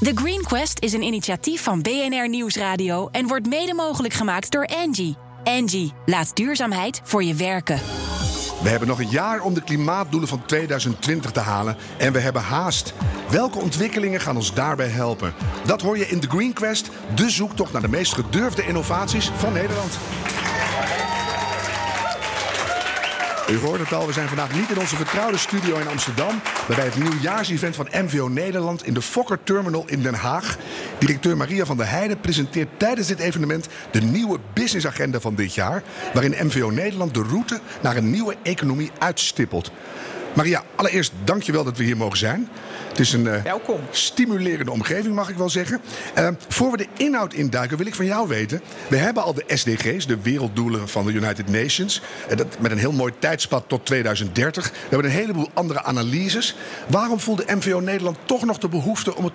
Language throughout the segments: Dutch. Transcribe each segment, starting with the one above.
The Green Quest is een initiatief van BNR Nieuwsradio en wordt mede mogelijk gemaakt door Angie. Angie, laat duurzaamheid voor je werken. We hebben nog een jaar om de klimaatdoelen van 2020 te halen en we hebben haast. Welke ontwikkelingen gaan ons daarbij helpen? Dat hoor je in The Green Quest, de zoektocht naar de meest gedurfde innovaties van Nederland. U hoort het al, we zijn vandaag niet in onze vertrouwde studio in Amsterdam, maar bij het nieuwjaarsevent van MVO Nederland in de Fokker Terminal in Den Haag. Directeur Maria van der Heijden presenteert tijdens dit evenement de nieuwe businessagenda van dit jaar, waarin MVO Nederland de route naar een nieuwe economie uitstippelt. Maria, allereerst dankjewel dat we hier mogen zijn. Het is een uh, Welkom. stimulerende omgeving, mag ik wel zeggen. Uh, voor we de inhoud induiken, wil ik van jou weten. We hebben al de SDG's, de werelddoelen van de United Nations. Uh, dat, met een heel mooi tijdspad tot 2030. We hebben een heleboel andere analyses. Waarom voelde MVO Nederland toch nog de behoefte om het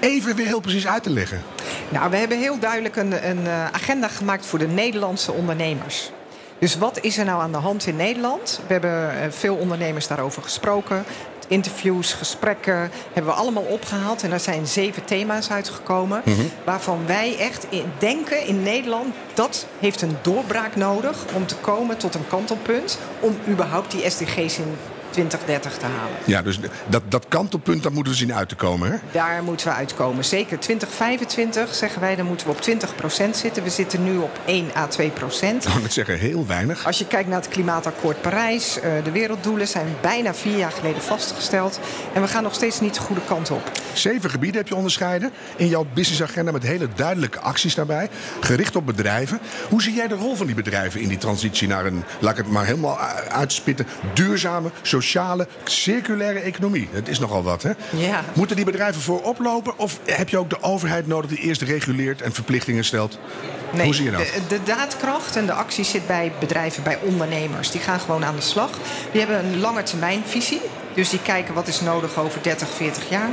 even weer heel precies uit te leggen? Nou, we hebben heel duidelijk een, een agenda gemaakt voor de Nederlandse ondernemers. Dus wat is er nou aan de hand in Nederland? We hebben veel ondernemers daarover gesproken. Interviews, gesprekken hebben we allemaal opgehaald. En er zijn zeven thema's uitgekomen. Mm -hmm. Waarvan wij echt in denken in Nederland... dat heeft een doorbraak nodig om te komen tot een kantelpunt... om überhaupt die SDG's in 2030 te halen. Ja, dus dat, dat kantelpunt, daar moeten we zien uit te komen. Hè? Daar moeten we uitkomen. Zeker 2025 zeggen wij, dan moeten we op 20% zitten. We zitten nu op 1 à 2 procent. Ik het zeggen, heel weinig. Als je kijkt naar het klimaatakkoord Parijs, de werelddoelen zijn bijna vier jaar geleden vastgesteld. En we gaan nog steeds niet de goede kant op. Zeven gebieden heb je onderscheiden in jouw businessagenda met hele duidelijke acties daarbij. Gericht op bedrijven. Hoe zie jij de rol van die bedrijven in die transitie naar een, laat ik het maar helemaal uitspitten, duurzame, sociale, circulaire economie? Dat is nogal wat, hè? Ja. Moeten die bedrijven voorop lopen? Of heb je ook de overheid nodig die eerst reguleert en verplichtingen stelt? Nee, Hoe zie je dat? De, de, daadkracht en de actie zit bij bedrijven, bij ondernemers. Die gaan gewoon aan de slag. Die hebben een lange termijn visie. Dus die kijken wat is nodig over 30, 40 jaar.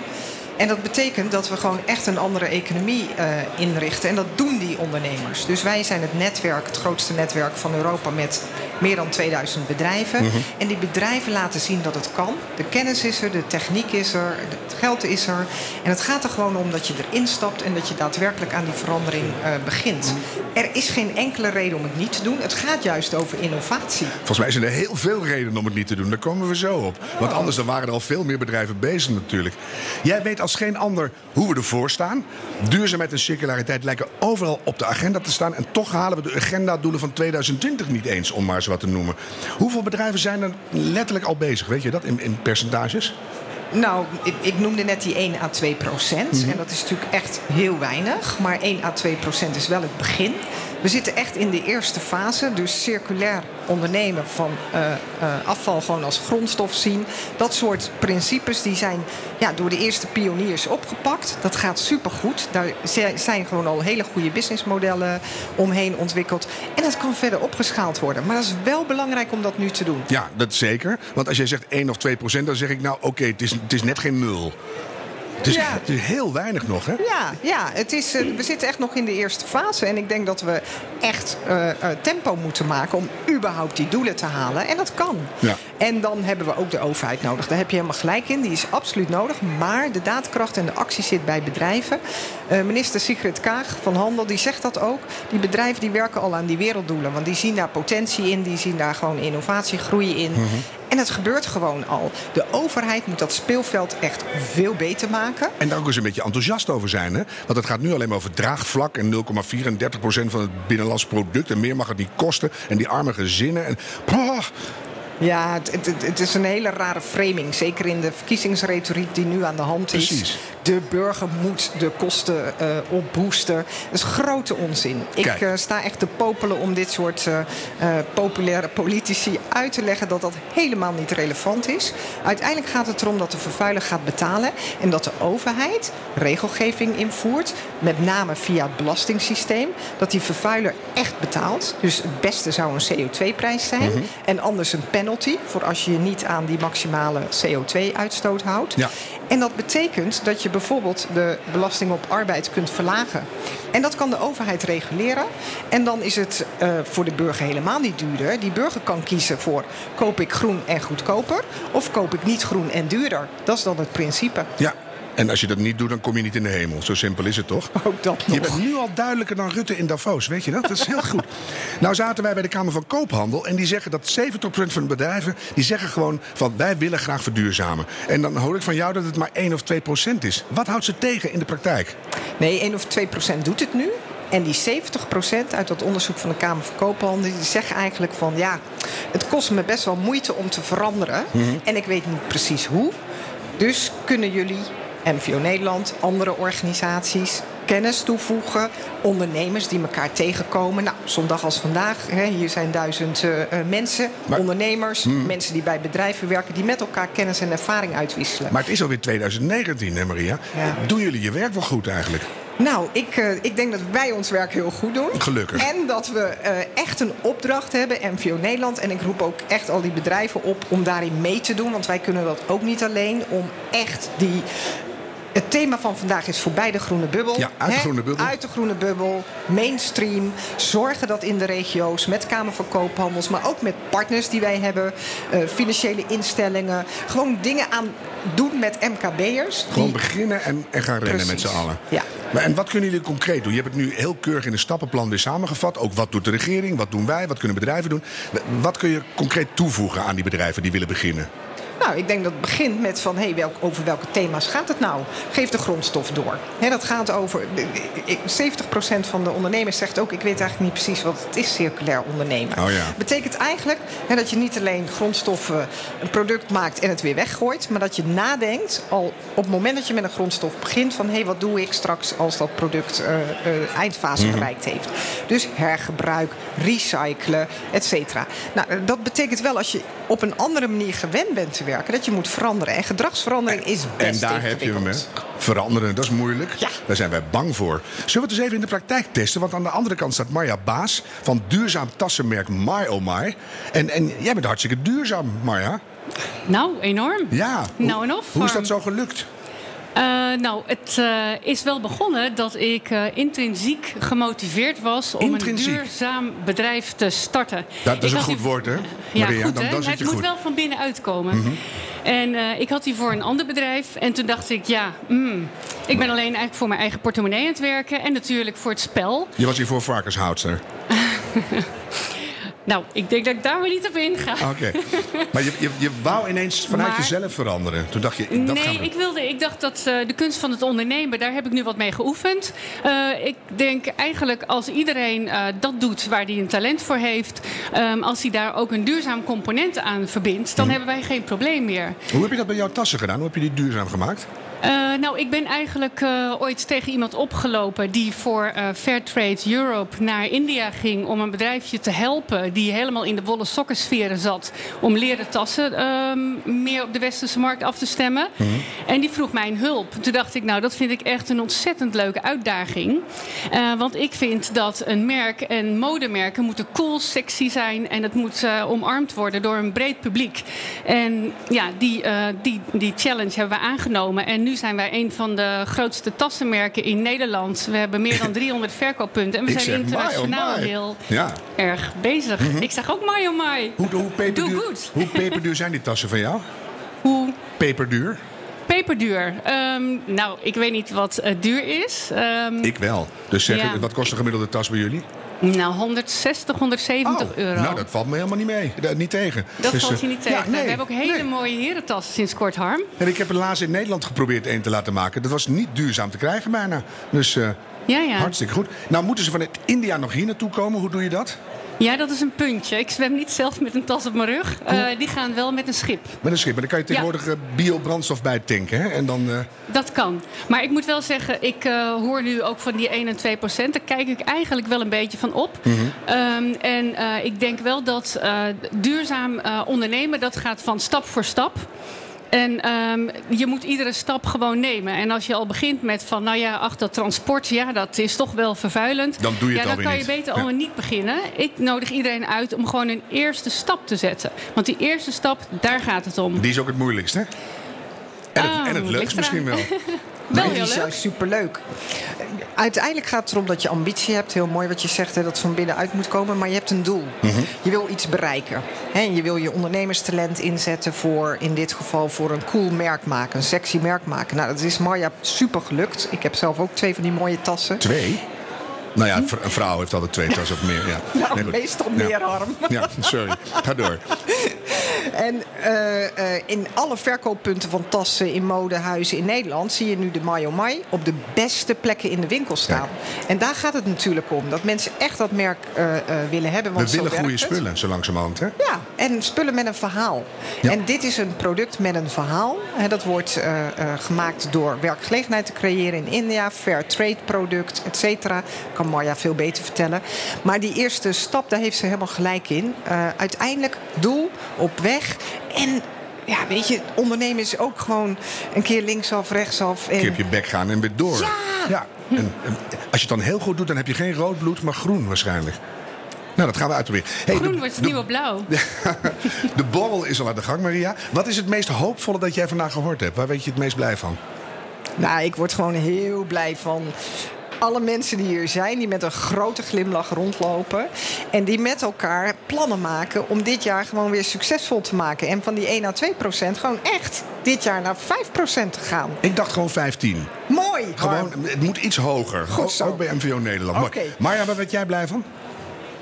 En dat betekent dat we gewoon echt een andere economie uh, inrichten. En dat doen die ondernemers. Dus wij zijn het netwerk, het grootste netwerk van Europa met meer dan 2000 bedrijven. Mm-hmm. En die bedrijven laten zien dat het kan. De kennis is er, de techniek is er, het geld is er. En het gaat er gewoon om dat je erin stapt en dat je daadwerkelijk aan die verandering uh, begint. Er is geen enkele reden om het niet te doen. Het gaat juist over innovatie. Volgens mij zijn er heel veel redenen om het niet te doen. Daar komen we zo op. Want anders dan waren er al veel meer bedrijven bezig natuurlijk. Jij weet als geen ander hoe we ervoor staan. Duurzaamheid en circulariteit lijken overal op de agenda te staan. En toch halen we de agendadoelen van 2020 niet eens, om maar eens wat te noemen. Hoeveel bedrijven zijn er letterlijk al bezig? Weet je dat in, in percentages? Nou, ik, ik, noemde net die 1 à 2 procent. Mm-hmm. En dat is natuurlijk echt heel weinig. Maar 1 à 2 procent is wel het begin. We zitten echt in de eerste fase. Dus circulair ondernemen van uh, uh, afval gewoon als grondstof zien. Dat soort principes die zijn ja, door de eerste pioniers opgepakt. Dat gaat supergoed. Daar zijn gewoon al hele goede businessmodellen omheen ontwikkeld. En dat kan verder opgeschaald worden. Maar dat is wel belangrijk om dat nu te doen. Ja, dat zeker. Want als jij zegt 1 of 2 procent, dan zeg ik nou oké, het, is, het is net geen nul. Het is, Ja. het is heel weinig nog, hè? Ja, ja het is, uh, we zitten echt nog in de eerste fase. En ik denk dat we echt uh, uh, tempo moeten maken om überhaupt die doelen te halen. En dat kan. Ja. En dan hebben we ook de overheid nodig. Daar heb je helemaal gelijk in. Die is absoluut nodig. Maar de daadkracht en de actie zit bij bedrijven. Uh, minister Sigrid Kaag van Handel die zegt dat ook. Die bedrijven die werken al aan die werelddoelen. Want die zien daar potentie in. Die zien daar gewoon innovatiegroei in. Mm-hmm. En het gebeurt gewoon al. De overheid moet dat speelveld echt veel beter maken. En daar ook eens een beetje enthousiast over zijn. Hè? Want het gaat nu alleen maar over draagvlak en 0,34 procent van het binnenlands product. En meer mag het niet kosten. En die arme gezinnen. En, ja, het, het, het, is een hele rare framing. Zeker in de verkiezingsretoriek die nu aan de hand is. Precies. De burger moet de kosten uh, opboosten. Dat is grote onzin. Kijk. Ik uh, sta echt te popelen om dit soort uh, populaire politici uit te leggen dat dat helemaal niet relevant is. Uiteindelijk gaat het erom dat de vervuiler gaat betalen. En dat de overheid regelgeving invoert. Met name via het belastingssysteem. Dat die vervuiler echt betaalt. Dus het beste zou een CO2-prijs zijn. Mhm. En anders een penalty voor als je je niet aan die maximale CO2-uitstoot houdt. Ja. En dat betekent dat je bijvoorbeeld de belasting op arbeid kunt verlagen. En dat kan de overheid reguleren. En dan is het uh, voor de burger helemaal niet duurder. Die burger kan kiezen voor koop ik groen en goedkoper. Of koop ik niet groen en duurder. Dat is dan het principe. Ja. En als je dat niet doet, dan kom je niet in de hemel. Zo simpel is het toch? Ook dat Je nog. bent nu al duidelijker dan Rutte in Davos, weet je dat? Dat is heel goed. Nou zaten wij bij de Kamer van Koophandel en die zeggen dat 70% van de bedrijven... die zeggen gewoon van wij willen graag verduurzamen. En dan hoor ik van jou dat het maar 1 of 2% is. Wat houdt ze tegen in de praktijk? Nee, 1 of 2 procent doet het nu. En die 70 procent uit dat onderzoek van de Kamer van Koophandel... die zeggen eigenlijk van ja, het kost me best wel moeite om te veranderen. En ik weet niet precies hoe. Dus kunnen jullie, MVO Nederland, andere organisaties... kennis toevoegen, ondernemers die elkaar tegenkomen. Nou, zo'n dag als vandaag, hè, hier zijn duizend eh, eh, mensen, Maar- ondernemers... mensen die bij bedrijven werken, die met elkaar kennis en ervaring uitwisselen. Maar het is alweer 2019, hè Maria? Ja. Doen jullie je werk wel goed eigenlijk? Nou, ik, eh, ik denk dat wij ons werk heel goed doen. Gelukkig. En dat we echt een opdracht hebben, MVO Nederland. En ik roep ook echt al die bedrijven op om daarin mee te doen. Want wij kunnen dat ook niet alleen. Om echt die... Het thema van vandaag is voorbij de groene bubbel. Ja, uit de groene bubbel. Uit de groene bubbel, mainstream. Zorgen dat in de regio's met Kamer van Koophandels... maar ook met partners die wij hebben, eh, financiële instellingen... gewoon dingen aan doen met MKB'ers. Gewoon die- beginnen en, en gaan rennen met Precies. z'n allen. Ja. Maar, en wat kunnen jullie concreet doen? Je hebt het nu heel keurig in een stappenplan weer samengevat. Ook wat doet de regering, wat doen wij, wat kunnen bedrijven doen? Wat kun je concreet toevoegen aan die bedrijven die willen beginnen? Nou, ik denk dat het begint met van, hey, welk, over welke thema's gaat het nou? Geef de grondstof door. Dat gaat over, ik- 70% van de ondernemers zegt ook, ik weet eigenlijk niet precies wat het is, circulair ondernemen. Oh ja. Betekent eigenlijk dat je niet alleen grondstoffen, een product maakt en het weer weggooit, maar dat je nadenkt al op het moment dat je met een grondstof begint van, hé, hey, wat doe ik straks als dat product eh, eh, eindfase Mhm. bereikt heeft? Dus hergebruik, recyclen, et cetera. Nou, eh, dat betekent wel als je op een andere manier gewend bent te werken, dat je moet veranderen. En gedragsverandering is best en daar heb je hem, hè? Veranderen, dat is moeilijk. Ja. Daar zijn wij bang voor. Zullen we het eens even in de praktijk testen? Want aan de andere kant staat Marja Baas van duurzaam tassenmerk My Oh My. En, en jij bent hartstikke duurzaam, Marja. Nou, enorm. Ja. Nou en of. Hoe is dat zo gelukt? Eh, nou, het eh, is wel begonnen dat ik eh, intrinsiek gemotiveerd was om Intrinsiek? een duurzaam bedrijf te starten. Dat is een goed die- woord, hè? Ja, Maria, goed, dan, hè? dan zit het moet goed. Mhm. wel van binnen uitkomen. En eh, ik had die voor een ander bedrijf. En toen dacht ik, ja, mm, ik ben alleen eigenlijk voor mijn eigen portemonnee aan het werken. En natuurlijk voor het spel. Je was hier voor varkenshoudster. Nou, ik denk dat ik daar maar niet op inga. Oké. maar je, je, je wou ineens vanuit Maar- jezelf veranderen. Toen dacht je, dat gaan nee, we ik, wilde, ik dacht dat eh, de kunst van het ondernemen, daar heb ik nu wat mee geoefend. Eh, ik denk eigenlijk als iedereen eh, dat doet waar hij een talent voor heeft, ehm, als hij daar ook een duurzaam component aan verbindt, dan hebben wij geen probleem meer. Hoe heb je dat bij jouw tassen gedaan? Hoe heb je die duurzaam gemaakt? Eh, nou, ik ben eigenlijk eh, ooit tegen iemand opgelopen die voor eh, Fairtrade Europe naar India ging om een bedrijfje te helpen die helemaal in de wollen sokkensferen zat om leren tassen ehm, meer op de westerse markt af te stemmen. En die vroeg mij hulp. Toen dacht ik, nou, dat vind ik echt een ontzettend leuke uitdaging. Want ik vind dat een merk en modemerken moeten cool, sexy zijn en het moet omarmd worden door een breed publiek. En ja, die, die, die challenge hebben we aangenomen. En nu zijn wij een van de grootste tassenmerken in Nederland. We hebben meer dan 300 verkooppunten. En we Ik zijn my, oh internationaal my. heel Ja. erg bezig. Ik zeg ook my oh my. Hoe, hoe, peperduur, hoe peperduur zijn die tassen van jou? Hoe Peperduur? peperduur. Ehm, nou, ik weet niet wat eh, duur is. Ehm, Ik wel. Dus zeg, Ja. wat kost een gemiddelde tas bij jullie? Nou, 160, 170 Oh, euro. Nou, dat valt me helemaal niet mee. Eh, niet tegen. Dat Dus, valt eh, je niet tegen. ja, nee, we hebben ook hele nee. mooie herentassen sinds kort, Harm. En ik heb er laatst in Nederland geprobeerd een te laten maken. Dat was niet duurzaam te krijgen bijna. Dus eh, Ja, ja. hartstikke goed. Nou, moeten ze vanuit India nog hier naartoe komen? Hoe doe je dat? Ja, dat is een puntje. Ik zwem niet zelf met een tas op mijn rug. Eh, die gaan wel met een schip. Met een schip. Maar dan kan je tegenwoordig eh, biobrandstof bij tanken. Hè? En dan... eh, Dat kan. Maar ik moet wel zeggen, ik hoor nu ook van die 1 en 2 procent. Daar kijk ik eigenlijk wel een beetje van op. Ehm, en ik denk wel dat duurzaam ondernemen, dat gaat van stap voor stap. En ehm, je moet iedere stap gewoon nemen. En als je al begint met van, nou ja, ach, dat transport, ja, dat is toch wel vervuilend. Dan doe je het ja, dan kan niet. je beter Ja. allemaal niet beginnen. Ik nodig iedereen uit om gewoon een eerste stap te zetten. Want die eerste stap, daar gaat het om. die is ook het moeilijkste. hè? En het, Ah, en het leukst misschien wel. Wel heel is leuk. juist superleuk. Uiteindelijk gaat het erom dat je ambitie hebt. Heel mooi wat je zegt, hè, dat het van binnenuit moet komen. Maar je hebt een doel. Mhm. Je wil iets bereiken. Hè, en je wil je ondernemerstalent inzetten voor, in dit geval, voor een cool merk maken. Een sexy merk maken. Nou, dat is Marja super gelukt. Ik heb zelf ook twee van die mooie tassen. Twee? Nou ja, een vrouw heeft altijd twee tassen of meer. Ja. Nou, Nee, meestal Ja. meer arm. Ja, sorry. Ga door. En eh, eh, in alle verkooppunten van tassen in modehuizen in Nederland zie je nu de Mai oh Mai op de beste plekken in de winkel staan. En daar gaat het natuurlijk om. Dat mensen echt dat merk eh, willen hebben. Want We willen goede spullen, zo langzamerhand. Hè? Ja, en spullen met een verhaal. Ja. En dit is een product met een verhaal. Hè, dat wordt gemaakt door werkgelegenheid te creëren in India. Fair trade product, et cetera. Kan Marja veel beter vertellen. Maar die eerste stap, daar heeft ze helemaal gelijk in. Uiteindelijk doel, op weg. En ja, weet je, ondernemen is ook gewoon een keer linksaf, rechtsaf. En Een keer op je bek gaan en weer door. Ja. En, en als je het dan heel goed doet, dan heb je geen rood bloed, maar groen waarschijnlijk. Nou, dat gaan we uitproberen. Hey, Groen de- wordt het de- nieuwe blauw. De borrel is al aan de gang, Maria. Wat is het meest hoopvolle dat jij vandaag gehoord hebt? Waar weet je het meest blij van? Nou, ik word gewoon heel blij van alle mensen die hier zijn, die met een grote glimlach rondlopen. En die met elkaar plannen maken om dit jaar gewoon weer succesvol te maken. En van die 1 à 2 procent gewoon echt dit jaar naar 5 procent te gaan. Ik dacht gewoon 15. Mooi! Gewoon, het moet iets hoger. Goed Ook- zo. Ook bij MVO Nederland. Oké. Mooi. Marja, waar werd jij blij van?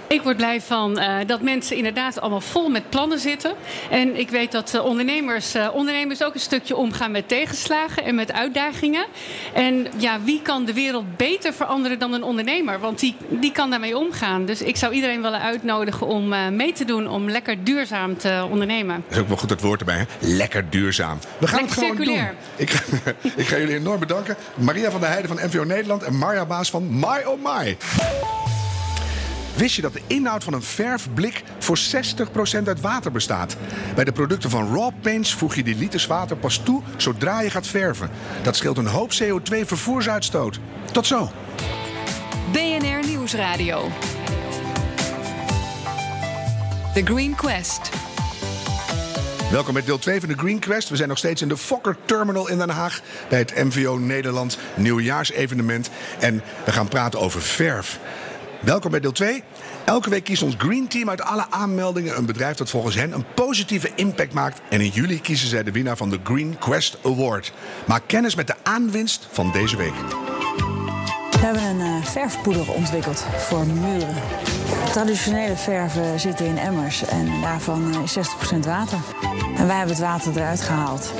Ik word blij van eh, dat mensen inderdaad allemaal vol met plannen zitten. En ik weet dat eh, ondernemers, eh, ondernemers ook een stukje omgaan met tegenslagen en met uitdagingen. En ja, wie kan de wereld beter veranderen dan een ondernemer? Want die, die kan daarmee omgaan. Dus ik zou iedereen willen uitnodigen om mee te doen om lekker duurzaam te ondernemen. Dat is ook wel goed het woord erbij. Hè? Lekker duurzaam. We gaan Lekker het gewoon circulair. doen. Ik, ga- ik ga jullie enorm bedanken. Maria van der Heijden van MVO Nederland en Marja Baas van My Oh My. Wist je dat de inhoud van een verfblik voor 60% uit water bestaat? Bij de producten van Raw Paints voeg je die liters water pas toe zodra je gaat verven. Dat scheelt een hoop CO2 vervoersuitstoot. Tot zo. BNR Nieuwsradio. The Green Quest. Welkom bij deel 2 van de Green Quest. We zijn nog steeds in de Fokker Terminal in Den Haag bij het MVO Nederland nieuwjaarsevenement. En we gaan praten over verf. Welkom bij deel 2. Elke week kiest ons Green Team uit alle aanmeldingen een bedrijf dat volgens hen een positieve impact maakt. En in juli kiezen zij de winnaar van de Green Quest Award. Maak kennis met de aanwinst van deze week. We hebben een eh, verfpoeder ontwikkeld voor muren. Traditionele verven zitten in emmers en daarvan eh, is 60% water. En wij hebben het water eruit gehaald.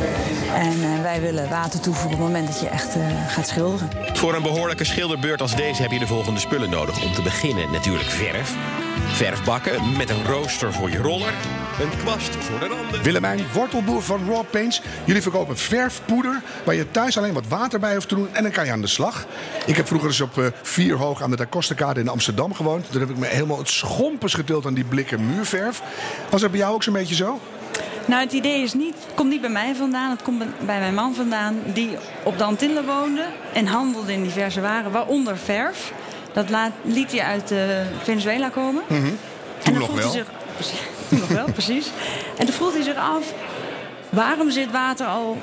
En eh, wij willen water toevoegen op het moment dat je echt gaat schilderen. Voor een behoorlijke schilderbeurt als deze heb je de volgende spullen nodig. Om te beginnen natuurlijk verf. Verfbakken met een rooster voor je roller. Een kwast voor de randen. Willemijn, wortelboer van Raw Paints. Jullie verkopen verfpoeder waar je thuis alleen wat water bij hoeft te doen en dan kan je aan de slag. Ik heb vroeger eens op eh, vier hoog aan de Da Costa-kade in Amsterdam gewoond. Toen heb ik me helemaal het schompers getild aan die blikken muurverf. Was dat bij jou ook zo'n beetje zo? Nou, het idee is niet, het komt niet bij mij vandaan. Het komt bij mijn man vandaan, die op de Antillen woonde en handelde in diverse waren, waaronder verf. Dat laat, liet hij uit eh, Venezuela komen. en Mhm. Toen nog vroeg wel. Hij zich, nog wel, precies. En toen vroeg hij zich af, waarom zit water al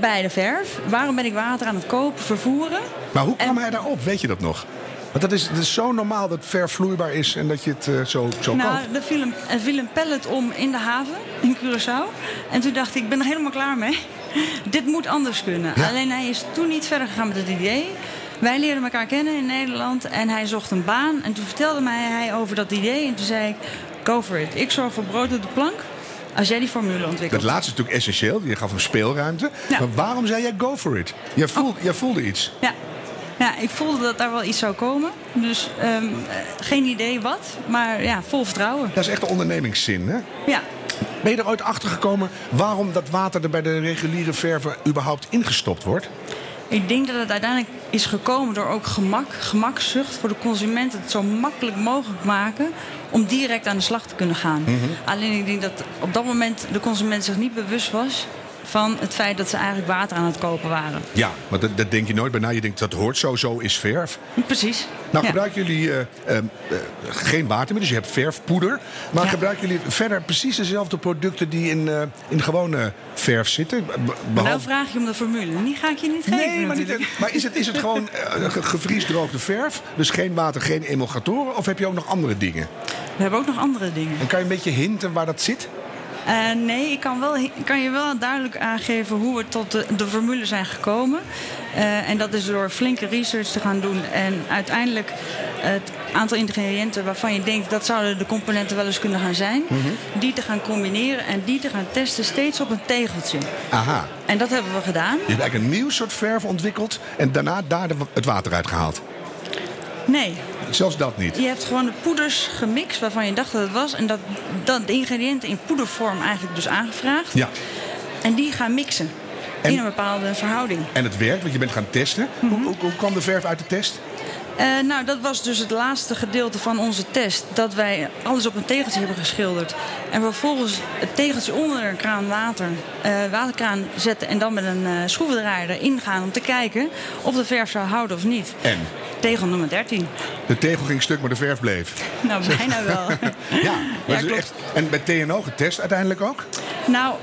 bij de verf? Waarom ben ik water aan het kopen, vervoeren? Maar hoe kwam En- hij daarop? Weet je dat nog? Want dat is, dat is zo normaal dat verf vloeibaar is en dat je het eh, zo, zo Nou, koopt. er viel, een, er viel een pallet om in de haven in Curaçao. En toen dacht ik, ik ben er helemaal klaar mee. Dit moet anders kunnen. Ja. Alleen hij is toen niet verder gegaan met het idee. Wij leerden elkaar kennen in Nederland en hij zocht een baan. En toen vertelde mij hij over dat idee. En toen zei ik, go for it. Ik zorg voor brood op de plank als jij die formule ontwikkelt. Dat laatste is natuurlijk essentieel. Je gaf hem speelruimte. Ja. Maar waarom zei jij go for it? Jij, voel, jij voelde iets. Ja. ja, ik voelde dat daar wel iets zou komen. Dus ehm, eh, geen idee wat, maar ja, vol vertrouwen. Dat is echt de ondernemingszin, hè? Ja. Ben je er ooit achter gekomen waarom dat water er bij de reguliere verven überhaupt ingestopt wordt? Ik denk dat het uiteindelijk is gekomen door ook gemak, gemakzucht voor de consument. Het zo makkelijk mogelijk maken om direct aan de slag te kunnen gaan. Alleen ik denk dat op dat moment de consument zich niet bewust was van het feit dat ze eigenlijk water aan het kopen waren. Ja, maar dat, dat denk je nooit bij na. Je denkt dat hoort zo, zo is verf. Precies. Nou Ja. gebruiken jullie eh, eh, eh, geen water meer, dus je hebt verfpoeder. Maar Ja. gebruiken jullie verder precies dezelfde producten die in, eh, in gewone verf zitten? Nou vraag je om de formule. Die ga ik je niet geven Nee, maar, niet, maar is het, is het gewoon ge- gevriesdroogde verf? Dus geen water, geen emulgatoren? Of heb je ook nog andere dingen? We hebben ook nog andere dingen. En kan je een beetje hinten waar dat zit? Eh, nee, ik kan, wel, ik kan je wel duidelijk aangeven hoe we tot de, de formule zijn gekomen. Eh, en dat is door flinke research te gaan doen. En uiteindelijk het aantal ingrediënten waarvan je denkt dat zouden de componenten wel eens kunnen gaan zijn. Die te gaan combineren en die te gaan testen steeds op een tegeltje. Aha. En dat hebben we gedaan. Je hebt eigenlijk een nieuw soort verf ontwikkeld en daarna daar de- het water uitgehaald. Nee, Zelfs dat niet. je hebt gewoon de poeders gemixt waarvan je dacht dat het was. En dat, dat de ingrediënten in poedervorm eigenlijk dus aangevraagd. Ja. En die gaan mixen. En- In een bepaalde verhouding. En het werkt, want je bent gaan testen. Mhm. hoe, hoe, hoe kwam de verf uit de test? Eh, nou, dat was dus het laatste gedeelte van onze test. Dat wij alles op een tegeltje hebben geschilderd. En vervolgens het tegeltje onder een kraan water, eh, waterkraan zetten. En dan met een eh schroevendraaier erin gaan om te kijken of de verf zou houden of niet. En? Tegel nummer 13. De tegel ging stuk, maar de verf bleef. Nou, bijna wel. Ja, klopt. echt, en bij TNO getest uiteindelijk ook? Nou,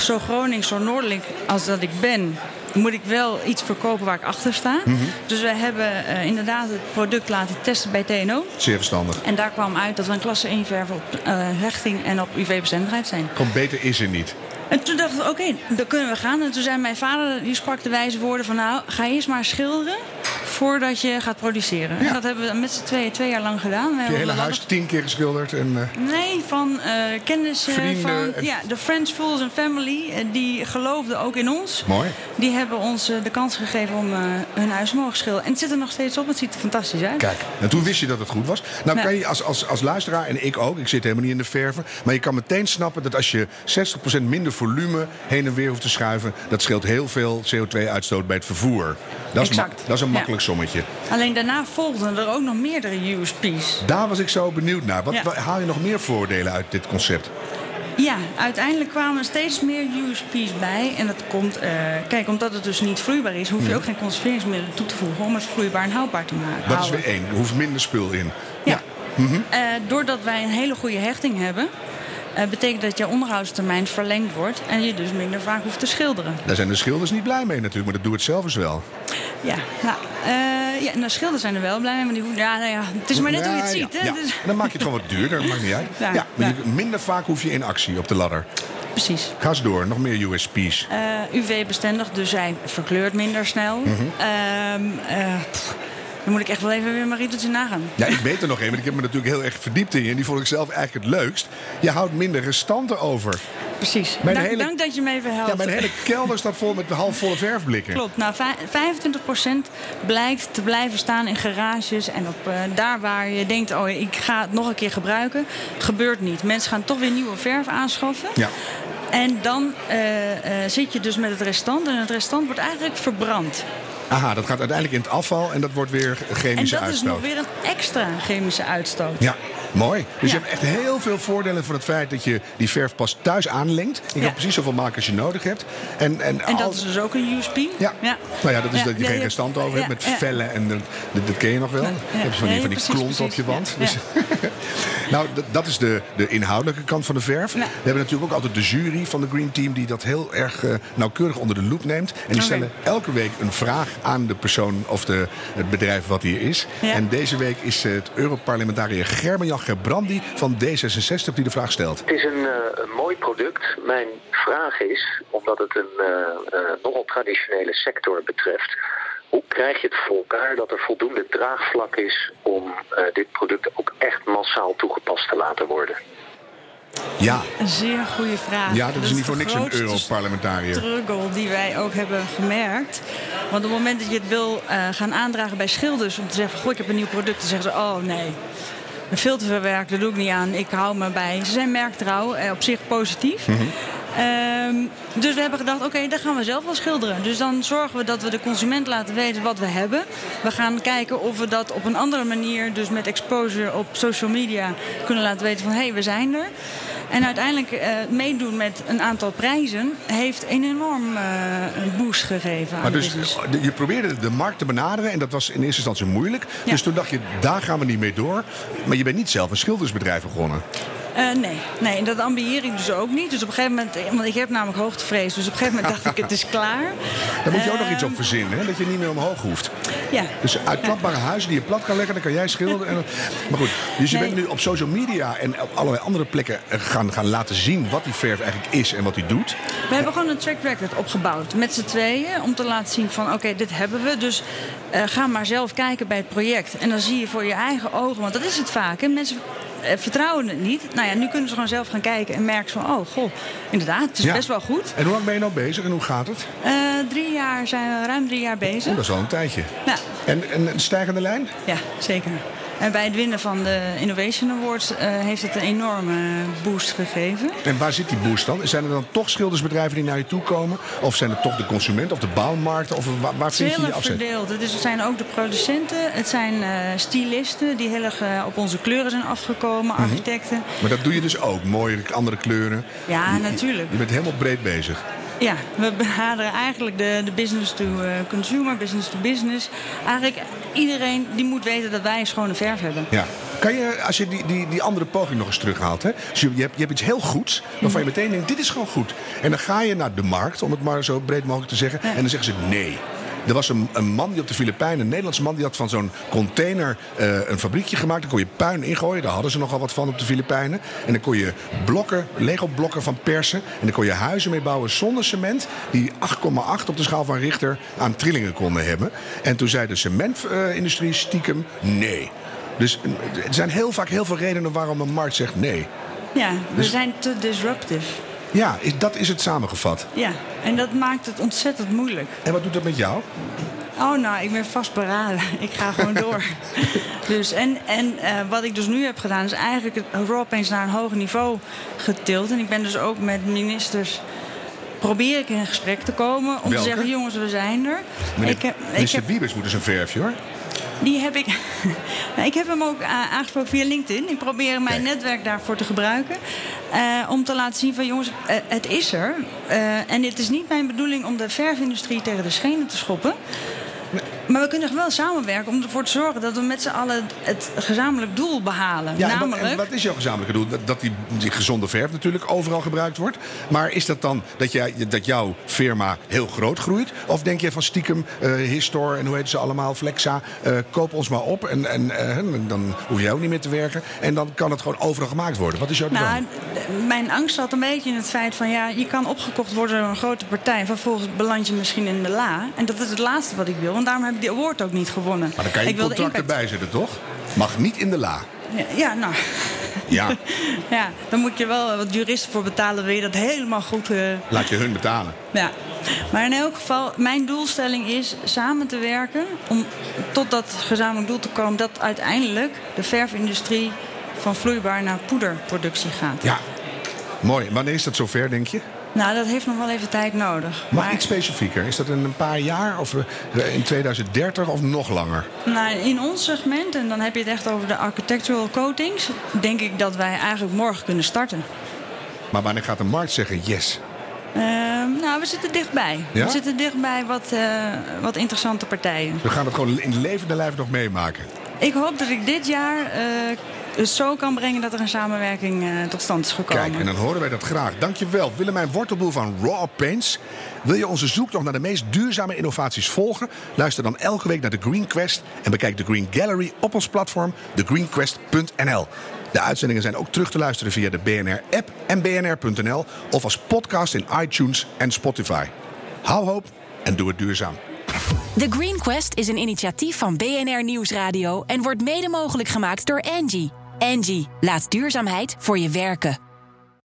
zo Gronings, zo noordelijk als dat ik ben, moet ik wel iets verkopen waar ik achter sta. Mhm. Dus wij hebben eh, inderdaad het product laten testen bij TNO. Zeer verstandig. En daar kwam uit dat we een klasse 1 verf op eh, hechting en op UV-bestendigheid zijn. Gewoon beter is er niet. En toen dachten we, oké, dan kunnen we gaan. En toen zei mijn vader, die sprak de wijze woorden van... nou, ga eerst maar schilderen voordat je gaat produceren. Ja. En dat hebben we met z'n tweeën twee jaar lang gedaan. We Je hele huis tien keer geschilderd. En, eh, Nee, van eh kennissen Vrienden van ja, de Friends, Fools and Family. eh, die geloofden ook in ons. Mooi. Die hebben ons eh, de kans gegeven om eh, hun huis te mogen schilderen. En het zit er nog steeds op. Het ziet er fantastisch uit. Kijk, en toen wist je dat het goed was. Nou, Ja. kan je als, als, als luisteraar, en ik ook, ik zit helemaal niet in de verven... maar je kan meteen snappen dat als je 60% minder volume heen en weer hoeft te schuiven... dat scheelt heel veel CO2-uitstoot bij het vervoer. Dat is, dat is een Ja. Sommetje. Alleen daarna volgden er ook nog meerdere USP's. Daar was ik zo benieuwd naar. Wat, Ja. wat- haal je nog meer voordelen uit dit concept? Ja, uiteindelijk kwamen er steeds meer USP's bij. En dat komt, eh, kijk, omdat het dus niet vloeibaar is, hoef je ook geen conserveringsmiddelen toe te voegen om het vloeibaar en houdbaar te maken. Dat is weer één. Er hoeft minder spul in. Ja. Eh, doordat wij een hele goede hechting hebben, eh, betekent dat je onderhoudstermijn verlengd wordt en je dus minder vaak hoeft te schilderen. Daar zijn de schilders niet blij mee natuurlijk, maar dat doe het zelf eens wel. Ja, nou, eh, ja, de schilders zijn er wel blij mee, maar die hoeven, ja, nou ja, het is maar net hoe je het ziet. Hè? ja. Dus- Dan maak je het gewoon wat duurder, dat maakt niet uit. Ja, maar je- minder vaak hoef je in actie op de ladder. precies. Ga eens door, nog meer USP's. Eh, UV-bestendig, dus hij verkleurt minder snel. Pff, dan moet ik echt wel even weer mijn riedeltje nagaan. Ja, ik weet er nog één, want ik heb me natuurlijk heel erg verdiept in je. En die vond ik zelf eigenlijk het leukst. Je houdt minder restanten over. Precies. Dank, hele- dank dat je me even helpt. Ja, mijn hele kelder staat vol met halfvolle verfblikken. Klopt. Nou, vij- 25% blijkt te blijven staan in garages en op eh, daar waar je denkt, oh, ik ga het nog een keer gebruiken, gebeurt niet. Mensen gaan toch weer nieuwe verf aanschaffen. Ja. En dan eh, eh, zit je dus met het restant en het restant wordt eigenlijk verbrand. Aha, dat gaat uiteindelijk in het afval en dat wordt weer En chemische dat is uitstoot. nog weer een extra chemische uitstoot. Ja, mooi. Dus Ja. je hebt echt heel veel voordelen van het feit dat je die verf pas thuis aanlengt. Je kan Ja. precies zoveel maken als je nodig hebt. En, en, En dat al- is dus ook een USP. Ja. nou ja, dat is Ja, dat je ja, geen ja. restant over hebt Ja, met ja. vellen en dat, dat, ken je nog wel. Je van die, van die klonten op je wand. Ja, Dus, nou, dat is de, de inhoudelijke kant van de verf. Ja. We hebben natuurlijk ook altijd de jury van de Green Team die dat heel erg eh, nauwkeurig onder de loep neemt. En die stellen elke week een vraag aan de persoon of de, het bedrijf wat hier is. Ja. En deze week is het Europarlementariër Gerben-Jan Gebrandi van D66 die de vraag stelt. Het is een, eh, een mooi product. Mijn vraag is, omdat het een eh, eh, nogal traditionele sector betreft, hoe krijg je het voor elkaar dat er voldoende draagvlak is om eh, dit product ook echt massaal toegepast te laten worden? Ja, Een zeer goede vraag. ja dat is niet voor niks een Europarlementariër. struggle die wij ook hebben gemerkt. Want op het moment dat je het wil eh, gaan aandragen bij schilders... om te zeggen, goh, ik heb een nieuw product... dan zeggen ze, oh nee, veel te veel werk, dat doe ik niet aan. Ik hou me bij. Ze zijn merktrouw, eh, op zich positief. Ehm, dus we hebben gedacht, oké, dan gaan we zelf wel schilderen. Dus dan zorgen we dat we de consument laten weten wat we hebben. We gaan kijken of we dat op een andere manier, dus met exposure op social media, kunnen laten weten van hé, hey, we zijn er. En uiteindelijk eh, meedoen met een aantal prijzen heeft een enorm eh, een boost gegeven Maar dus business. je probeerde de markt te benaderen en dat was in eerste instantie moeilijk. Ja. Dus toen dacht je, daar gaan we niet mee door. Maar je bent niet zelf een schildersbedrijf begonnen. Eh, nee, nee, en dat ambieer ik dus ook niet. Dus op een gegeven moment, want ik heb namelijk hoogtevrees. Dus op een gegeven moment dacht ik, het is klaar. Daar moet je ook nog Eh, iets op verzinnen, hè? dat je niet meer omhoog hoeft. Ja. Dus uitklapbare huizen die je plat kan leggen, dan kan jij schilderen. En, maar goed, dus je Nee. bent nu op social media en op allerlei andere plekken eh, gaan, gaan laten zien wat die verf eigenlijk is en wat die doet. We hebben gewoon een track record opgebouwd met z'n tweeën. Om te laten zien van oké, dit hebben we. Dus eh, ga maar zelf kijken bij het project. En dan zie je voor je eigen ogen, want dat is het vaak. Hè? Mensen eh, vertrouwen het niet. Nou ja, nu kunnen ze gewoon zelf gaan kijken en merken van oh goh, inderdaad, het is Ja. best wel goed. En hoe lang ben je nou bezig en hoe gaat het? Eh, drie jaar zijn we ruim drie jaar bezig. Oh, dat is al een tijdje. Ja, En, en een stijgende lijn? ja, zeker. En bij het winnen van de Innovation Awards eh, heeft het een enorme boost gegeven. En waar zit die boost dan? Zijn er dan toch schildersbedrijven die naar je toe komen? Of zijn het toch de consumenten of de bouwmarkten? Of waar, waar vind je erg afzet? verdeeld. Het, is, het zijn ook de producenten, het zijn eh stylisten die heel erg eh, op onze kleuren zijn afgekomen, Mhm. architecten. Maar dat doe je dus ook. Mooie andere kleuren. Ja, je- natuurlijk. Je bent helemaal breed bezig. Ja, we benaderen eigenlijk de, de business to eh, consumer, business to business. Eigenlijk iedereen die moet weten dat wij een schone verf hebben. Ja. Kan je, als je die, die, die andere poging nog eens terughaalt, hè? Dus je, je, hebt, je hebt iets heel goeds, waarvan je meteen denkt, dit is gewoon goed. En dan ga je naar de markt, om het maar zo breed mogelijk te zeggen, en dan zeggen ze nee. Er was een, een man die op de Filipijnen, een Nederlandse man, die had van zo'n container eh, een fabriekje gemaakt. Daar kon je puin ingooien, daar hadden ze nogal wat van op de Filipijnen. En dan kon je blokken, Lego-blokken van persen. En dan kon je huizen mee bouwen zonder cement, die 8,8 op de schaal van Richter aan trillingen konden hebben. En toen zei de cementindustrie stiekem nee. Dus eh, er zijn heel vaak heel veel redenen waarom een markt zegt nee. Ja, we Dus- zijn te disruptive. Ja, is, dat is het samengevat. Ja, en dat maakt het ontzettend moeilijk. En wat doet dat met jou? Oh, nou, ik ben vastberaden. Ik ga gewoon door. dus, en en eh, wat ik dus nu heb gedaan, is eigenlijk het raw paints naar een hoger niveau getild. En ik ben dus ook met ministers. Probeer ik in gesprek te komen om Welke? te zeggen: jongens, we zijn er. Meneer, ik heb, ik minister heb, Wiebes moet dus een verfje hoor. Die heb ik. Ik heb hem ook a- aangesproken via LinkedIn. Ik probeer mijn Kijk. netwerk daarvoor te gebruiken. eh, om te laten zien van jongens, eh, het is er. Eh, en het is niet mijn bedoeling om de verfindustrie tegen de schenen te schoppen. Maar we kunnen wel samenwerken om ervoor te zorgen dat we met z'n allen het gezamenlijk doel behalen. Ja, en wat, Namelijk. en wat is jouw gezamenlijke doel? Dat, die, die gezonde verf natuurlijk overal gebruikt wordt. Maar is dat dan dat, jij, dat jouw firma heel groot groeit? Of denk je van stiekem, eh Histor en hoe heet ze allemaal, Flexa, eh, koop ons maar op en, en eh, dan hoef jij ook niet meer te werken. En dan kan het gewoon overal gemaakt worden. Wat is jouw? Nou, mijn angst zat een beetje in het feit van ja, je kan opgekocht worden door een grote partij. En vervolgens beland je misschien in de la. En dat is het laatste wat ik wil. En daarom heb ik die award ook niet gewonnen. maar dan kan je ik contract impact- erbij zetten, toch? Mag niet in de la. Ja, ja, nou. Ja, Ja, dan moet je wel wat juristen voor betalen. Wil je dat helemaal goed. eh, laat je hun betalen. ja. Maar in elk geval, mijn doelstelling is samen te werken. om tot dat gezamenlijk doel te komen. dat uiteindelijk de verfindustrie van vloeibaar naar poederproductie gaat. Ja, mooi. Wanneer is dat zover, denk je? Nou, dat heeft nog wel even tijd nodig. Maar- iets specifieker? Is dat in een paar jaar of eh, in 2030 of nog langer? Nou, in ons segment, en dan heb je het echt over de architectural coatings, denk ik dat wij eigenlijk morgen kunnen starten. Maar wanneer gaat de markt zeggen yes? Ehm, nou, we zitten dichtbij. Ja? We zitten dichtbij wat, eh, wat interessante partijen. We gaan het gewoon in levende lijf nog meemaken. Ik hoop dat ik dit jaar eh, het zo kan brengen dat er een samenwerking eh, tot stand is gekomen. Kijk, en dan horen wij dat graag. Dankjewel, Willemijn Wortelboel van Raw Paints. Wil je onze zoektocht naar de meest duurzame innovaties volgen? Luister dan elke week naar de Green Quest en bekijk de Green Gallery op ons platform thegreenquest.nl. De uitzendingen zijn ook terug te luisteren via de BNR-app en bnr.nl of als podcast in iTunes en Spotify. Hou hoop en doe het duurzaam. The Green Quest is een initiatief van BNR Nieuwsradio en wordt mede mogelijk gemaakt door Angie. Angie, laat duurzaamheid voor je werken.